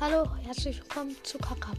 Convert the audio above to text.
Hallo, herzlich willkommen zu Kaka.